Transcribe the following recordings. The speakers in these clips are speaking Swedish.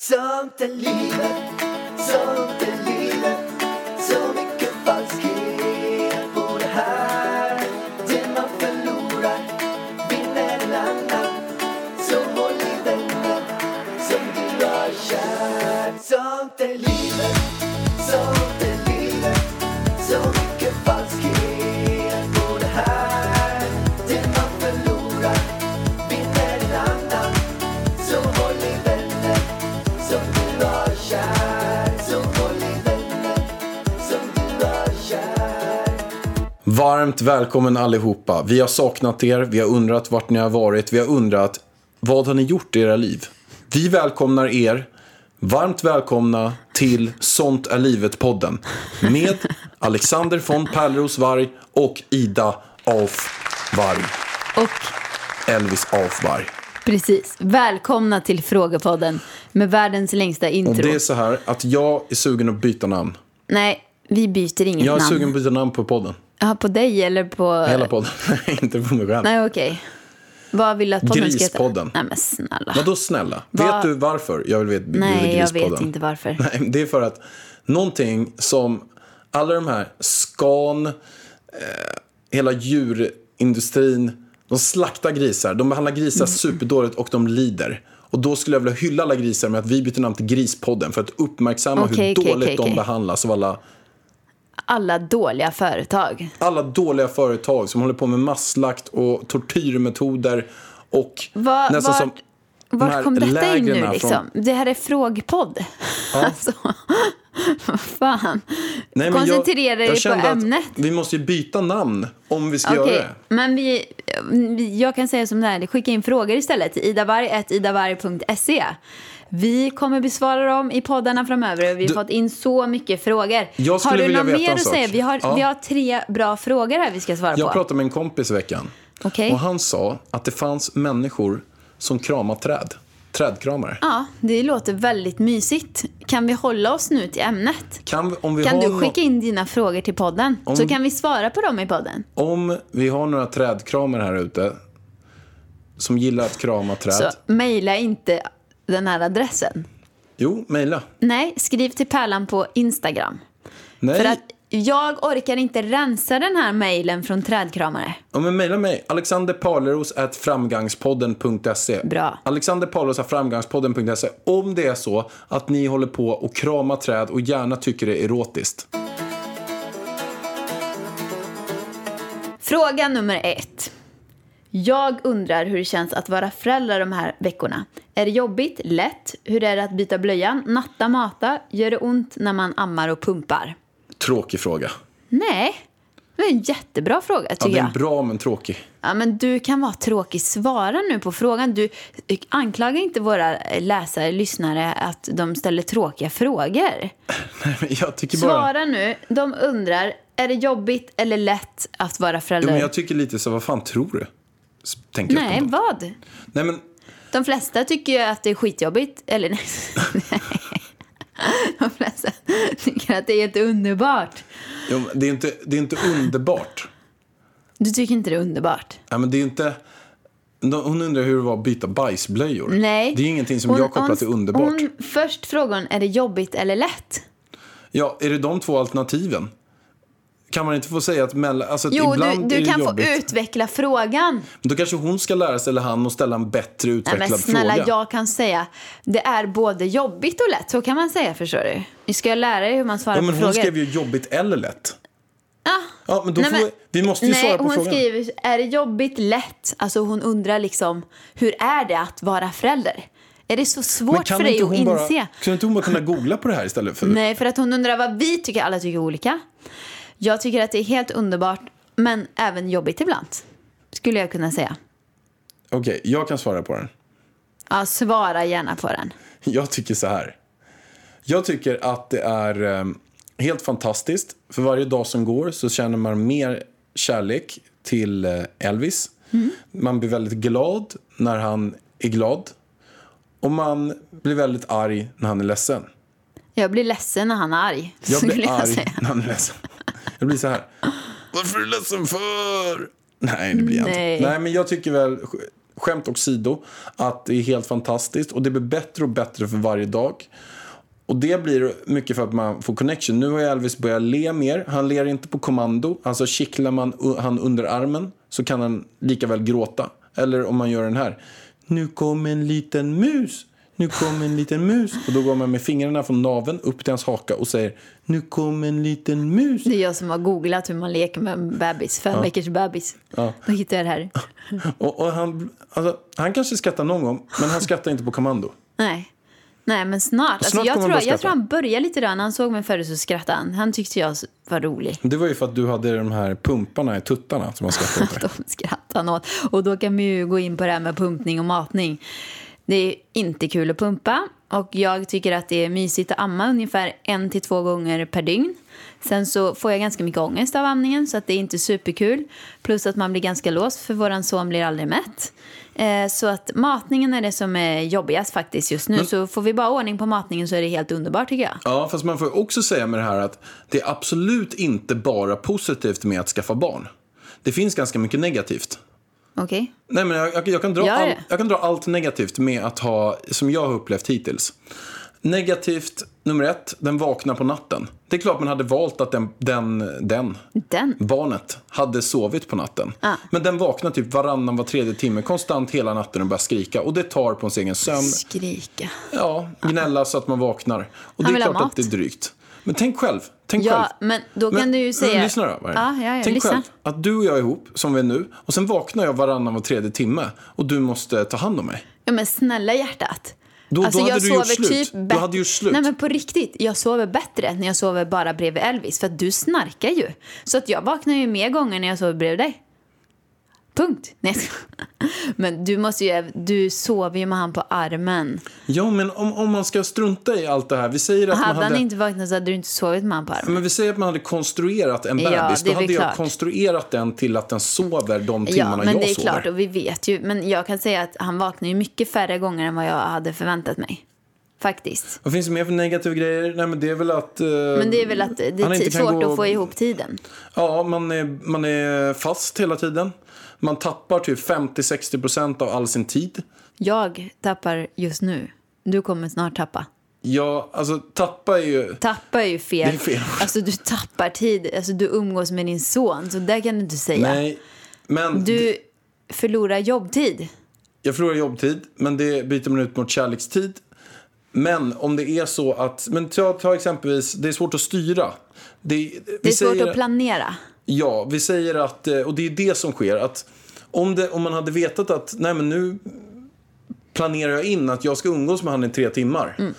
Sånt är livet, sånt Varmt välkommen allihopa. Vi har saknat er, vi har undrat vart ni har varit, vi har undrat vad har ni gjort i era liv? Vi välkomnar er, varmt välkomna till Sånt är livet-podden med Alexander von Pärleros Varg och Ida Auf Varg. Och Elvis Auf Varg. precis, välkomna till Frågepodden med världens längsta Och intro. det är så här att jag är sugen att byta namn. Nej, vi byter inget Jag är namn. sugen att byta namn på podden. Ja, på dig eller på... Hela podden, inte på mig själv. Nej, okej. Vad vill du att podden ska heta? Grispodden. Nej, men snälla. Vadå snälla? Vad- Vet du varför jag vill veta Nej, jag Grispodden? vet inte varför. Nej, det är för att någonting som alla de här Scan, eh, hela djurindustrin, de slaktar grisar, de behandlar grisar Mm. superdåligt och de lider. Och då skulle jag vilja hylla alla grisar med att vi byter namn till Grispodden för att uppmärksamma hur Okej, okej, dåligt okej, de behandlas av alla, Alla dåliga företag. alla dåliga företag som håller på med masslakt och tortyrmetoder och Va, nästan vart som de vart kom detta in nu liksom? från- Det här är frågpodd. Alltså, vad fan. Nej, Koncentrera dig på kände att ämnet. Vi måste ju byta namn om vi ska göra Okej, det. men vi, jag kan säga som det här, skicka in frågor istället till idavarg.idavarg.se. Vi kommer besvara dem i poddarna framöver vi har Du- fått in så mycket frågor. Jag har du något mer att säga? Vi har, Ja. vi har tre bra frågor här vi ska svara Jag på. pratade med en kompis i veckan. Okej. Och han sa att det fanns människor som kramar träd. Trädkramare. Ja, det låter väldigt mysigt. Kan vi hålla oss nu till ämnet? Kan, vi, om, vi Kan har du skicka in dina frågor till podden? Så kan vi svara på dem i podden. om vi har några trädkramare här ute som gillar att krama träd. Så mejla inte den här adressen. Jo, mejla. Nej, skriv till Pärlan på Instagram. Nej, att jag orkar inte rensa den här mejlen från trädkramare. ja, men mejla mig. alexanderparleros.framgangspodden.se Bra. alexanderparleros.framgangspodden.se Om det är så att ni håller på och krama träd och gärna tycker det är erotiskt. Fråga nummer ett. Jag undrar hur det känns att vara förälder de här veckorna. Är det jobbigt? Lätt? Hur är det att byta blöjan? Natta, mata? Gör det ont när man ammar och pumpar? Tråkig fråga. Nej, det är en jättebra fråga Ja, tycker det är jag. bra men tråkig. Ja, men du kan vara tråkig. Svara nu på frågan. Du anklagar inte våra läsare, lyssnare, att de ställer tråkiga frågor. Nej, men jag tycker bara... Svara nu. De undrar, är det jobbigt eller lätt att vara Jo, förälder? men jag tycker lite så, vad fan tror du? Tänker jag Nej, vad? Nej, men De flesta tycker ju att det är skitjobbigt. Eller nej. De flesta tycker att det är jätteunderbart. jo, det, är inte, det är inte underbart. Du tycker inte det är underbart? Nej, men det är inte... Hon undrar hur det var att byta bajsblöjor. Nej. Det är ingenting som Hon- jag kopplar till underbart. Hon, först frågan, är det jobbigt eller lätt? Ja, är det de två alternativen? Kan man inte få säga att mellan... Alltså, Jo, ibland du, du kan jobbigt. få utveckla frågan. Men Då kanske hon ska lära sig, eller han, att ställa en bättre Nej, utvecklad men snälla, fråga. jag kan säga det är både jobbigt och lätt. Så kan man säga, förstår du. Nu ska jag lära dig hur man svarar Ja, men på hon frågor. skrev ju jobbigt eller lätt. Ah. Ja, men då Nej, får men- vi, vi måste ju Nej, svara på hon frågan. skriver, är det jobbigt, lätt? Alltså hon undrar liksom, hur är det att vara förälder? Är det så svårt Men för dig att hon inse? bara, kan inte hon bara kunna googla på det här istället? För, Nej, för att hon undrar vad vi tycker. Alla tycker olika. Jag tycker att det är helt underbart, men även jobbigt ibland. Skulle jag kunna säga. Okej, jag kan svara på den. Ja, svara gärna på den. Jag tycker så här. Jag tycker att det är eh, helt fantastiskt. För varje dag som går så känner man mer kärlek till eh, Elvis. Man blir väldigt glad när han är glad. Och man blir väldigt arg när han är ledsen. Jag blir ledsen när han är arg. Jag blir arg säga. när han är ledsen. Jag blir så här. Varför är du ledsen för? Nej, det blir jag Nej. inte. Nej, men jag tycker väl skämt åsido, att det är helt fantastiskt och det blir bättre och bättre för varje dag. Och det blir mycket för att man får connection. Nu har Elvis börjat le mer. Han ler inte på kommando. Alltså kittlar man han under armen så kan han lika väl gråta. Eller om man gör den här. Nu kom en liten mus. Nu kom en liten mus. Och då går man med fingrarna från naveln upp till hans haka och säger Nu kom en liten mus. Det är jag som har googlat hur man leker med en bebis, fem veckors bebis. Ja. Då hittar jag det här. Och, och han, alltså, han kanske skrattar någon gång, men han skrattar inte på kommando. Nej. Nej, men snart. Alltså, Snart jag, kommer han tror, jag tror han började lite där. När han såg mig förut så skrattade han. Han tyckte jag var rolig. Det var ju för att du hade de här pumparna i tuttarna som han skrattade åt. De skrattar han åt. Och då kan vi ju gå in på det här med pumpning och matning. Det är inte kul att pumpa. Och jag tycker att det är mysigt att amma ungefär en till två gånger per dygn. Sen så får jag ganska mycket ångest av amningen så att det är inte superkul. Plus att man blir ganska låst för våran son blir aldrig mätt. Eh, så att matningen är det som är jobbigast faktiskt just nu. Så får vi bara ordning på matningen så är det helt underbart tycker jag. Ja, fast man får också säga med det här att det är absolut inte bara positivt med att skaffa barn. Det finns ganska mycket negativt. Okej? Nej, men jag, jag, jag, kan dra all, jag kan dra allt negativt med att ha, som jag har upplevt hittills. Negativt nummer ett, den vaknar på natten. Det är klart man hade valt att den, den, den Den? barnet hade sovit på natten. Ah. Men den vaknar typ varannan, var tredje timme konstant hela natten och börjar skrika. Och det tar på ens egen sömn. Skrika. Ja, gnälla så att man vaknar. Och Han det är klart att det är drygt. Men tänk själv. Tänk Ja, själv. men då kan du ju säga- Lyssna då. Ja, ja, ja, tänk lyssna. själv att du och jag är ihop, som vi är nu. Och sen vaknar jag varannan var tredje timme. Och du måste ta hand om mig. Ja men snälla hjärtat. Då- då hade jag du gjort sover slut. Typ Du bättre- hade gjort slut. Nej men på riktigt, jag sover bättre när jag sover bara bredvid Elvis. För att du snarkar ju. Så att jag vaknar ju mer gånger när jag sover bredvid dig. Punkt. Nej. Men du måste ju, du sover ju med han på armen. Ja, men om, om man ska strunta i allt det här. Vi säger att Hade man hade... han inte vaknat så hade du inte sovit med han på armen. Men vi säger att man hade konstruerat en Ja, bebis. det är Då hade jag klart. konstruerat den till att den sover de Ja, timmarna men jag det är sover. klart och vi vet ju. Men jag kan säga att han vaknar ju mycket färre gånger än vad jag hade förväntat mig. Faktiskt. Vad finns det mer för negativa grejer? Nej, men det är väl att... eh, Men det är väl att det är svårt gå- att få ihop tiden. Ja, man är, man är fast hela tiden. Man tappar typ 50-60% av all sin tid. Jag tappar just nu. Du kommer snart tappa. Ja, alltså tappa är ju... Tappa är ju fel. Det är fel. Alltså du tappar tid. Alltså du umgås med din son. Så där kan du inte säga. Nej, men Du förlorar jobbtid. jag förlorar jobbtid, men det byter man ut mot kärlekstid. Men om det är så att, men ta, ta exempelvis, det är svårt att styra. Det, Det är svårt säger- att planera. Ja, vi säger att, eh, och det är det som sker, att om, det, om man hade vetat att nej men nu planerar jag in att jag ska umgås med han i tre timmar. Mm.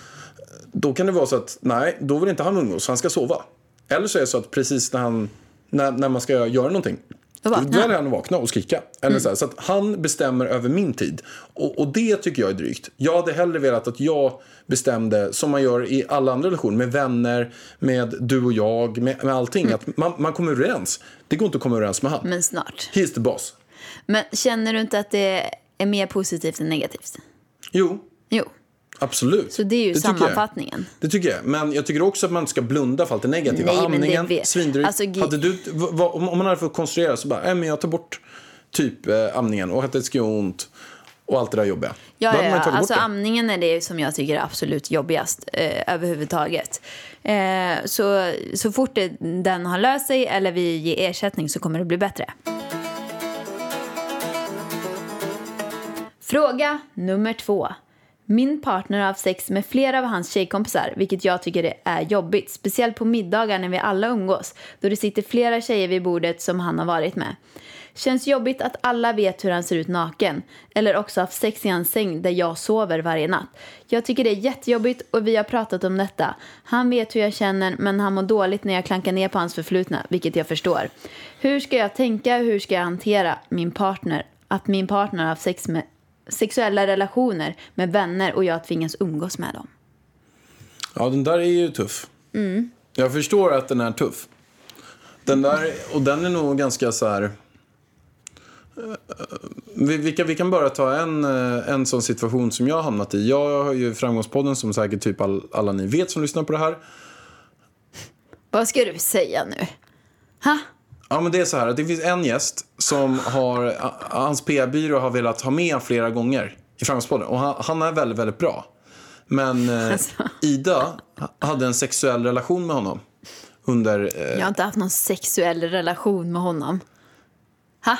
Då kan det vara så att nej, då vill inte han umgås, han ska sova. Eller så är det så att precis när, han, när, när man ska göra någonting, Då vaknar han. att vakna och skrika. Eller så, här, så att han bestämmer över min tid. Och, och det tycker jag är drygt. Jag hade hellre velat att jag bestämde, som man gör i alla andra relationer, med vänner, med du och jag, med, med allting. Mm. Att man, man kommer överens. Det går inte att komma överens med han. Men snart. He's the boss. Men känner du inte att det är mer positivt än negativt? Jo, Jo. Absolut. Så det är ju tycker jag. sammanfattningen. Det tycker jag. Men jag tycker också att man ska blunda för allt det negativa. Nej, det Amningen, vet- svindrygt. alltså, hade du, v- v- om man hade fått konstruera så bara, nej men jag tar bort typ eh, amningen och att det ska göra ont och allt det där jobbiga. Ja, ja, ja. Alltså det. amningen är det som jag tycker är absolut jobbigast eh, överhuvudtaget. Eh, så, så fort det, den har löst sig eller vi ger ersättning så kommer det bli bättre. Fråga nummer två. Min partner har haft sex med flera av hans tjejkompisar, vilket jag tycker är jobbigt. Speciellt på middagar när vi alla umgås, då det sitter flera tjejer vid bordet som han har varit med. Känns jobbigt att alla vet hur han ser ut naken, eller också haft sex i hans säng där jag sover varje natt. Jag tycker det är jättejobbigt och vi har pratat om detta. Han vet hur jag känner, men han mår dåligt när jag klankar ner på hans förflutna, vilket jag förstår. Hur ska jag tänka, hur ska jag hantera min partner, att min partner har haft sex med sexuella relationer med vänner och jag tvingas umgås med dem. Ja, den där är ju tuff. Mm. Jag förstår att den är tuff. Den där, och den är nog ganska så här... eh, Vi, vi, kan, vi kan bara ta en, eh, en sån situation som jag har hamnat i. Jag har ju Framgångspodden som säkert typ all, alla ni vet som lyssnar på det här. Vad ska du säga nu? Ha? Ja, men det är så här att det finns en gäst som har, hans PR-byrå har velat ha med flera gånger i Framgångspodden. Och han, han är väldigt, väldigt bra. Men eh, Alltså. Ida hade en sexuell relation med honom. Under, eh, Jag har inte haft någon sexuell relation med honom. Ha?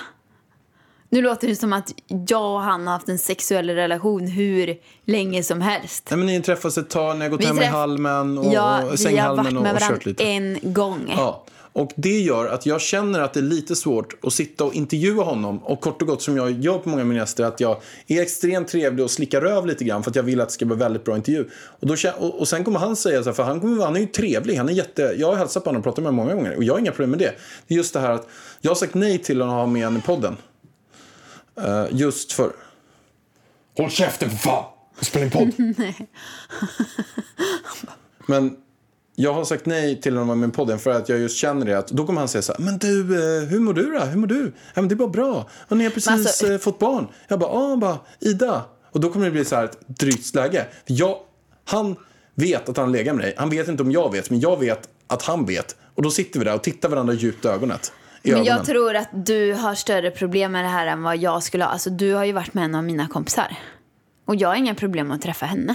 Nu låter det som att jag och han har haft en sexuell relation hur länge som helst. nej, men ni träffas ett tag, ni har gått Vi hem i träff- halmen och, ja, och vi har sänghalmen varit och, med och kört varandra lite. en gång. Ja, och det gör att jag känner att det är lite svårt att sitta och intervjua honom. Och kort och gott som jag gör på många av mina gäster, att jag är extremt trevlig och slickar röv lite grann för att jag vill att det ska vara väldigt bra intervju. Och, då, och, och sen kommer han säga så här, för han, kommer, han är ju trevlig, han är jätte, jag har hälsat på honom och pratat med honom många gånger och jag har inga problem med det. Det är just det här att jag har sagt nej till att ha med honom i podden. Eh, just för... Håll käften för fan! Spela in podd. Men jag har sagt nej till honom med podden för att jag just känner det att då kommer han säga så här, men du, eh, hur mår du då? Hur mår du? Ja, men det är bara bra. Och ni har precis alltså- fått barn. Jag bara, ja, bara, Ida. Och då kommer det bli så här ett drygt läge. Jag, han vet att han lägger med dig. Han vet inte om jag vet, men jag vet att han vet. Och då sitter vi där och tittar varandra djupt i ögonet. I Men ögonen. jag tror att du har större problem med det här än vad jag skulle ha. Alltså du har ju varit med en av mina kompisar. Och jag har inga problem med att träffa henne.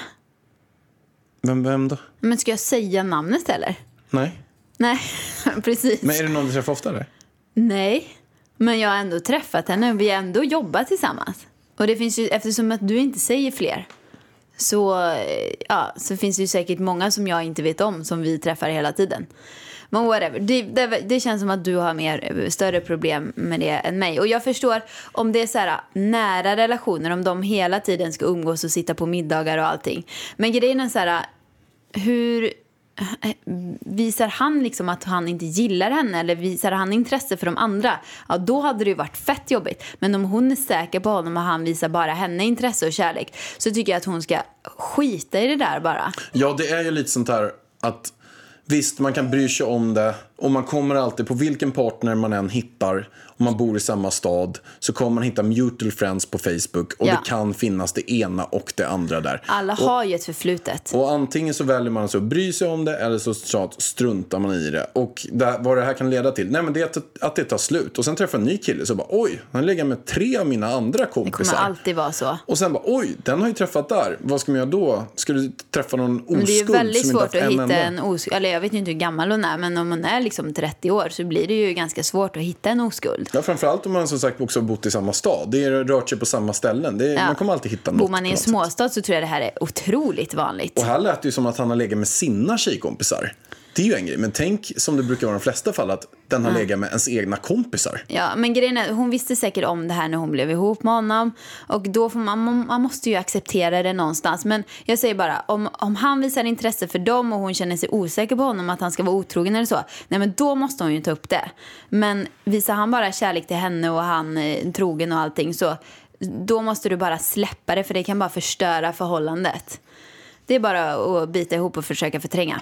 Vem, vem då? Men ska jag säga namnet eller? Nej. Nej, precis. Men är det någon du träffar ofta eller? Nej, men jag har ändå träffat henne och vi har ändå jobbat tillsammans. Och det finns ju, eftersom att du inte säger fler så, eh, ja, så finns det ju säkert många som jag inte vet om som vi träffar hela tiden. Men whatever, det, det, det känns som att du har mer, eh, större problem med det än mig. Och jag förstår om det är så här nära relationer, om de hela tiden ska umgås och sitta på middagar och allting. Men grejen är så här, hur eh, visar han liksom att han inte gillar henne eller visar han intresse för de andra, ja då hade det ju varit fett jobbigt. Men om hon är säker på honom och han visar bara henne intresse och kärlek så tycker jag att hon ska skita i det där bara. Ja, det är ju lite sånt här att visst, man kan bry sig om det och man kommer alltid, på vilken partner man än hittar, om man bor i samma stad, så kommer man hitta mutual friends på Facebook och Ja. det kan finnas det ena och det andra där. Alla och, har ju ett förflutet. och antingen så väljer man att bry sig om det eller så struntar man i det. Och det, vad det här kan leda till, nej men det är att, att det tar slut. Och sen träffar en ny kille så bara oj, han lägger med tre av mina andra Det kommer kompisar. alltid vara så. Och sen bara oj, den har ju träffat där. Vad ska man göra då? Ska du träffa någon oskuld Men det är ju väldigt svårt att en hitta enda? en oskuld. Eller jag vet inte hur gammal hon är, men om hon är liksom 30 år så blir det ju ganska svårt att hitta en oskuld. Ja, framförallt om man som sagt också bott i samma stad. Det är rört sig på samma ställen. Är, Ja. Man kommer alltid hitta något. Bor man i en något sätt. småstad så tror jag det här är otroligt vanligt. Och här lät det ju som att han har legat med sina tjejkompisar. Det är ju en grej. Men tänk som det brukar vara i de flesta fall att den har legat med ens egna kompisar. Ja, men grejen är, hon visste säkert om det här när hon blev ihop med honom. Och då får man, man, man måste ju acceptera det någonstans. Men jag säger bara, om, om han visar intresse för dem och hon känner sig osäker på honom att han ska vara otrogen eller så. Nej men då måste hon ju ta upp det. Men visar han bara kärlek till henne och han är trogen och allting så. Då måste du bara släppa det för det kan bara förstöra förhållandet. Det är bara att bita ihop och försöka förtränga.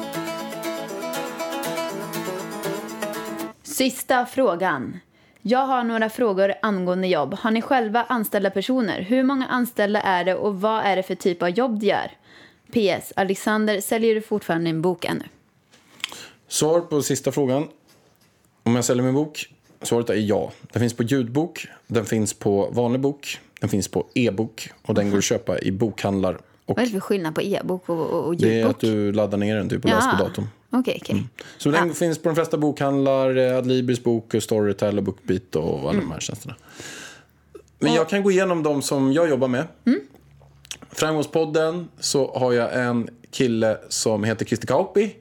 Sista frågan. Jag har några frågor angående jobb. Har ni själva anställda personer? Hur många anställda är det och vad är det för typ av jobb de gör? PS. Alexander, säljer du fortfarande en bok ännu? Svar på sista frågan. Om jag säljer min bok? Svaret är ja. Den finns på ljudbok, den finns på vanlig bok, den finns på e-bok och den går att köpa i bokhandlar. Och Vad är det för skillnad på e-bok och, och, och det är ljudbok? att du laddar ner den typ och läser på datorn. Okej, okej. Så den Ja. finns på de flesta bokhandlar, eh, Adlibris bok, Storytel och Bookbeat och alla Mm. de här tjänsterna. Men jag kan gå igenom de som jag jobbar med. Mm. Framgångspodden så har jag en kille som heter Christer Kauppi.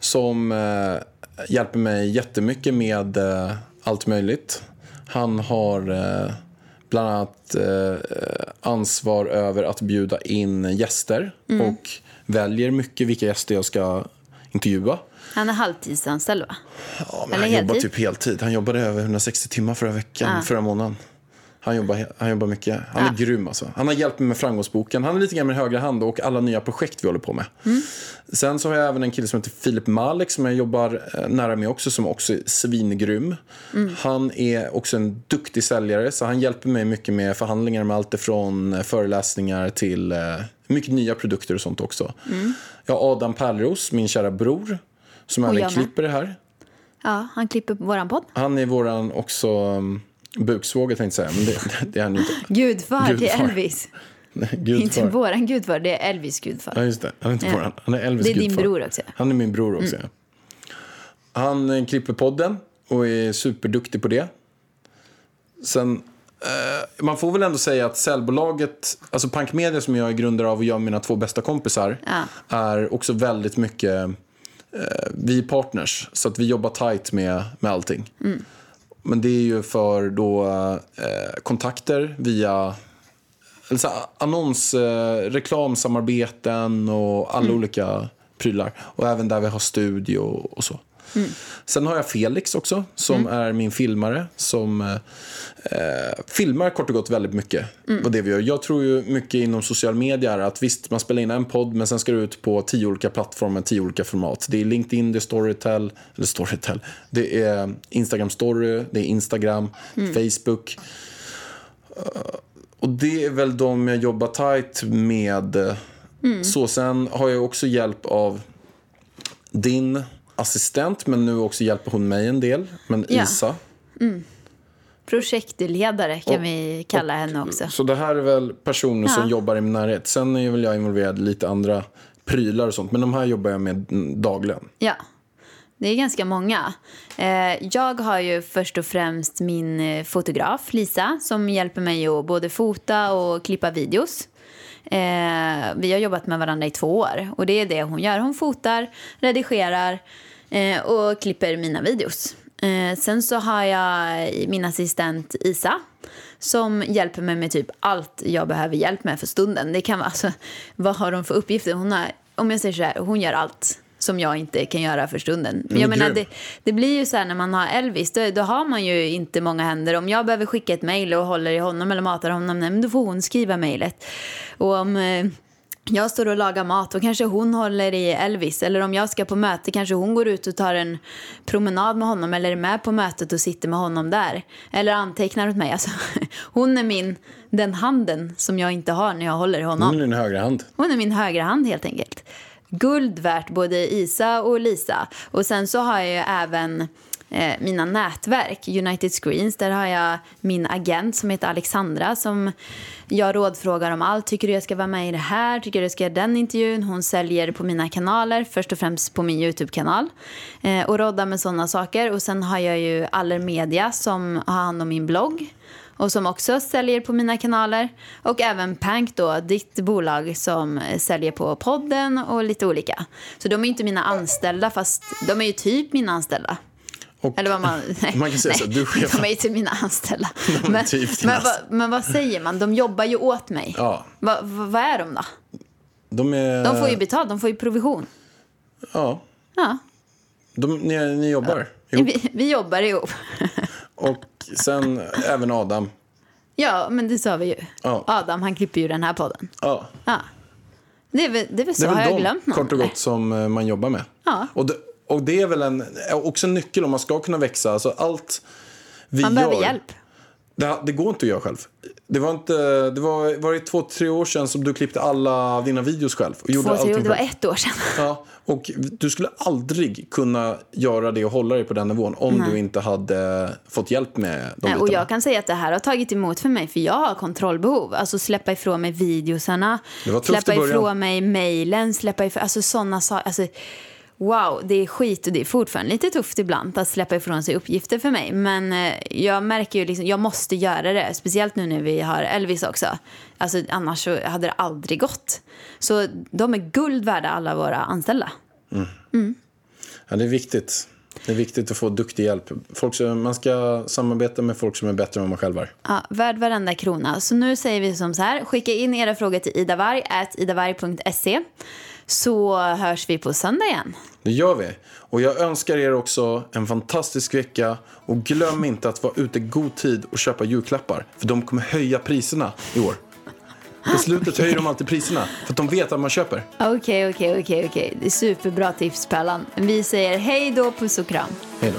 Som eh, hjälper mig jättemycket med eh, allt möjligt. Han har eh, bland annat eh, ansvar över att bjuda in gäster. Mm. Och väljer mycket vilka gäster jag ska intervjua. Han är halvtidsanställd va? Ja, men Eller han jobbar heltid? typ heltid. Han jobbade över 160 timmar förra veckan, Ah. förra månaden. Han jobbar, han jobbar mycket. Han är Ah. grym alltså. Han har hjälpt mig med framgångsboken. Han är lite grann min högra hand och alla nya projekt vi håller på med. Mm. Sen så har jag även en kille som heter Filip Malek som jag jobbar eh, nära med också som också är svingrym. Mm. Han är också en duktig säljare så han hjälper mig mycket med förhandlingar med allt ifrån eh, föreläsningar till eh, mycket nya produkter och sånt också. Jag har Adam Pärleros, min kära bror, som Och även klipper det här. Ja, han klipper våran podd. Han är våran också um, buksvåger tänkte jag säga. Men det, det, är han ju inte. Gudfar, till Gudfar. Elvis. Nej, Inte Gudfar. våran gudfar, det är Elvis gudfar. Ja, just det. Han är inte Ja. våran. Han är Elvis Det är din gudfar. bror också. Mm. Han är min bror också, ja. Han eh, klipper podden och är superduktig på det. Sen, eh, man får väl ändå säga att säljbolaget, alltså Pank Media som jag är grundare av och jag och mina två bästa kompisar, Ja. är också väldigt mycket, eh, vi är partners, så att vi jobbar tight med, med allting. Mm. Men det är ju för då eh, kontakter via eller så här, annons, eh, reklamsamarbeten och alla olika prylar. Och även där vi har studio och så. Sen har jag Felix också, som är min filmare. Som eh, eh, filmar kort och gott väldigt mycket. Vad det vi gör. Jag tror ju mycket inom social media är att visst, man spelar in en podd men sen ska det ut på tio olika plattformar, tio olika format. Det är LinkedIn, det är Storytel, eller Storytel. Det är Instagram Story, det är Instagram, Facebook. Och det är väl de jag jobbar tight med. Så sen har jag också hjälp av din assistent, men nu också hjälper hon mig en del. Men Ja. Isa. Projektledare kan Och- vi kalla henne också. Så det här är väl personer som Ja. jobbar i min närhet. Sen är väl jag involverad i lite andra prylar och sånt. Men de här jobbar jag med mm, dagligen. Ja, det är ganska många. Eh, jag har ju först och främst min eh, fotograf Lisa som hjälper mig att både fota och klippa videos. Eh, vi har jobbat med varandra i två år och det är det hon gör. Hon fotar, redigerar eh, och klipper mina videos. Eh, sen så har jag min assistent Isa som hjälper mig med typ allt jag behöver hjälp med för stunden. Det kan vara, alltså, vad har hon för uppgifter? Hon har, om jag säger så här, hon gör allt som jag inte kan göra för stunden. Men jag Men menar, det, det blir ju så här när man har Elvis, då, då har man ju inte många händer. Om jag behöver skicka ett mejl och håller i honom eller matar honom, nej, men då får hon skriva mejlet. Och om eh, jag står och lagar mat, då kanske hon håller i Elvis. Eller om jag ska på möte kanske hon går ut och tar en promenad med honom eller är med på mötet och sitter med honom där. Eller antecknar åt mig. Alltså, hon är min, den handen som jag inte har när jag håller i honom. Hon är din högra hand. Hon är min högra hand helt enkelt. Guld värt både Isa och Lisa. Och sen så har jag ju även eh, mina nätverk, United Screens. Där har jag min agent som heter Alexandra som jag rådfrågar om allt. Tycker du jag ska vara med i det här? Tycker du jag ska göra den intervjun? Hon säljer på mina kanaler, först och främst på min YouTube-kanal. Eh, och råddar med sådana saker. Och sen har jag ju Aller Media som har hand om min blogg och som också säljer på mina kanaler. Och även Pank då, ditt bolag som säljer på podden och lite olika. Så de är inte mina anställda, fast de är ju typ mina anställda. Och Eller vad man... Nej, Man kan säga så, du chef. De är ju inte mina anställda. Men, typ men, vad, men vad säger man? De jobbar ju åt mig. Ja. Va, va, vad är de då? de är... De får ju betalt, de får ju provision. Ja, Ja, de, ni, ni jobbar ihop. vi, vi jobbar ihop. Sen även Adam. Ja, men det sa vi ju. Ja. Adam, han klipper ju den här podden. Ja. Ja. Det är väl, det är väl så, Det är har väl jag de, glömt någon? kort och gott, som eh, man jobbar med. Ja. Och, det, och det är väl en, också en nyckel om man ska kunna växa. Alltså allt vi Man gör, behöver hjälp. Det, det går inte att göra själv. Det var, inte, det var, var det två, tre år sedan som du klippte alla dina videos själv? Och gjorde Två, tre, det var ett år sedan. Ja, och du skulle aldrig kunna göra det och hålla dig på den nivån om du inte hade fått hjälp med de Nej, och jag kan säga att det här har tagit emot för mig för jag har kontrollbehov. Alltså släppa ifrån mig videosarna, släppa ifrån mig mejlen, släppa ifrån, alltså sådana saker. Alltså, wow, det är skit och det är fortfarande lite tufft ibland att släppa ifrån sig uppgifter för mig. Men eh, jag märker ju liksom, jag måste göra det. Speciellt nu när vi har Elvis också. Alltså annars hade det aldrig gått. Så de är guld värda alla våra anställda. Ja, det är viktigt. Det är viktigt att få duktig hjälp. Folk som, man ska samarbeta med folk som är bättre än man själv är. Ja, värd varenda krona. Så nu säger vi som så här, skicka in era frågor till idavarg, idavarg.se Så hörs vi på söndag igen. Det gör vi. Och jag önskar er också en fantastisk vecka. Och glöm inte att vara ute i god tid och köpa julklappar. För de kommer höja priserna i år. På slutet höjer de alltid priserna. För att de vet att man köper. Okej, okej, okej, okej. Det är superbra tips, Pärlan. Vi säger hej då, puss och kram. Hej då.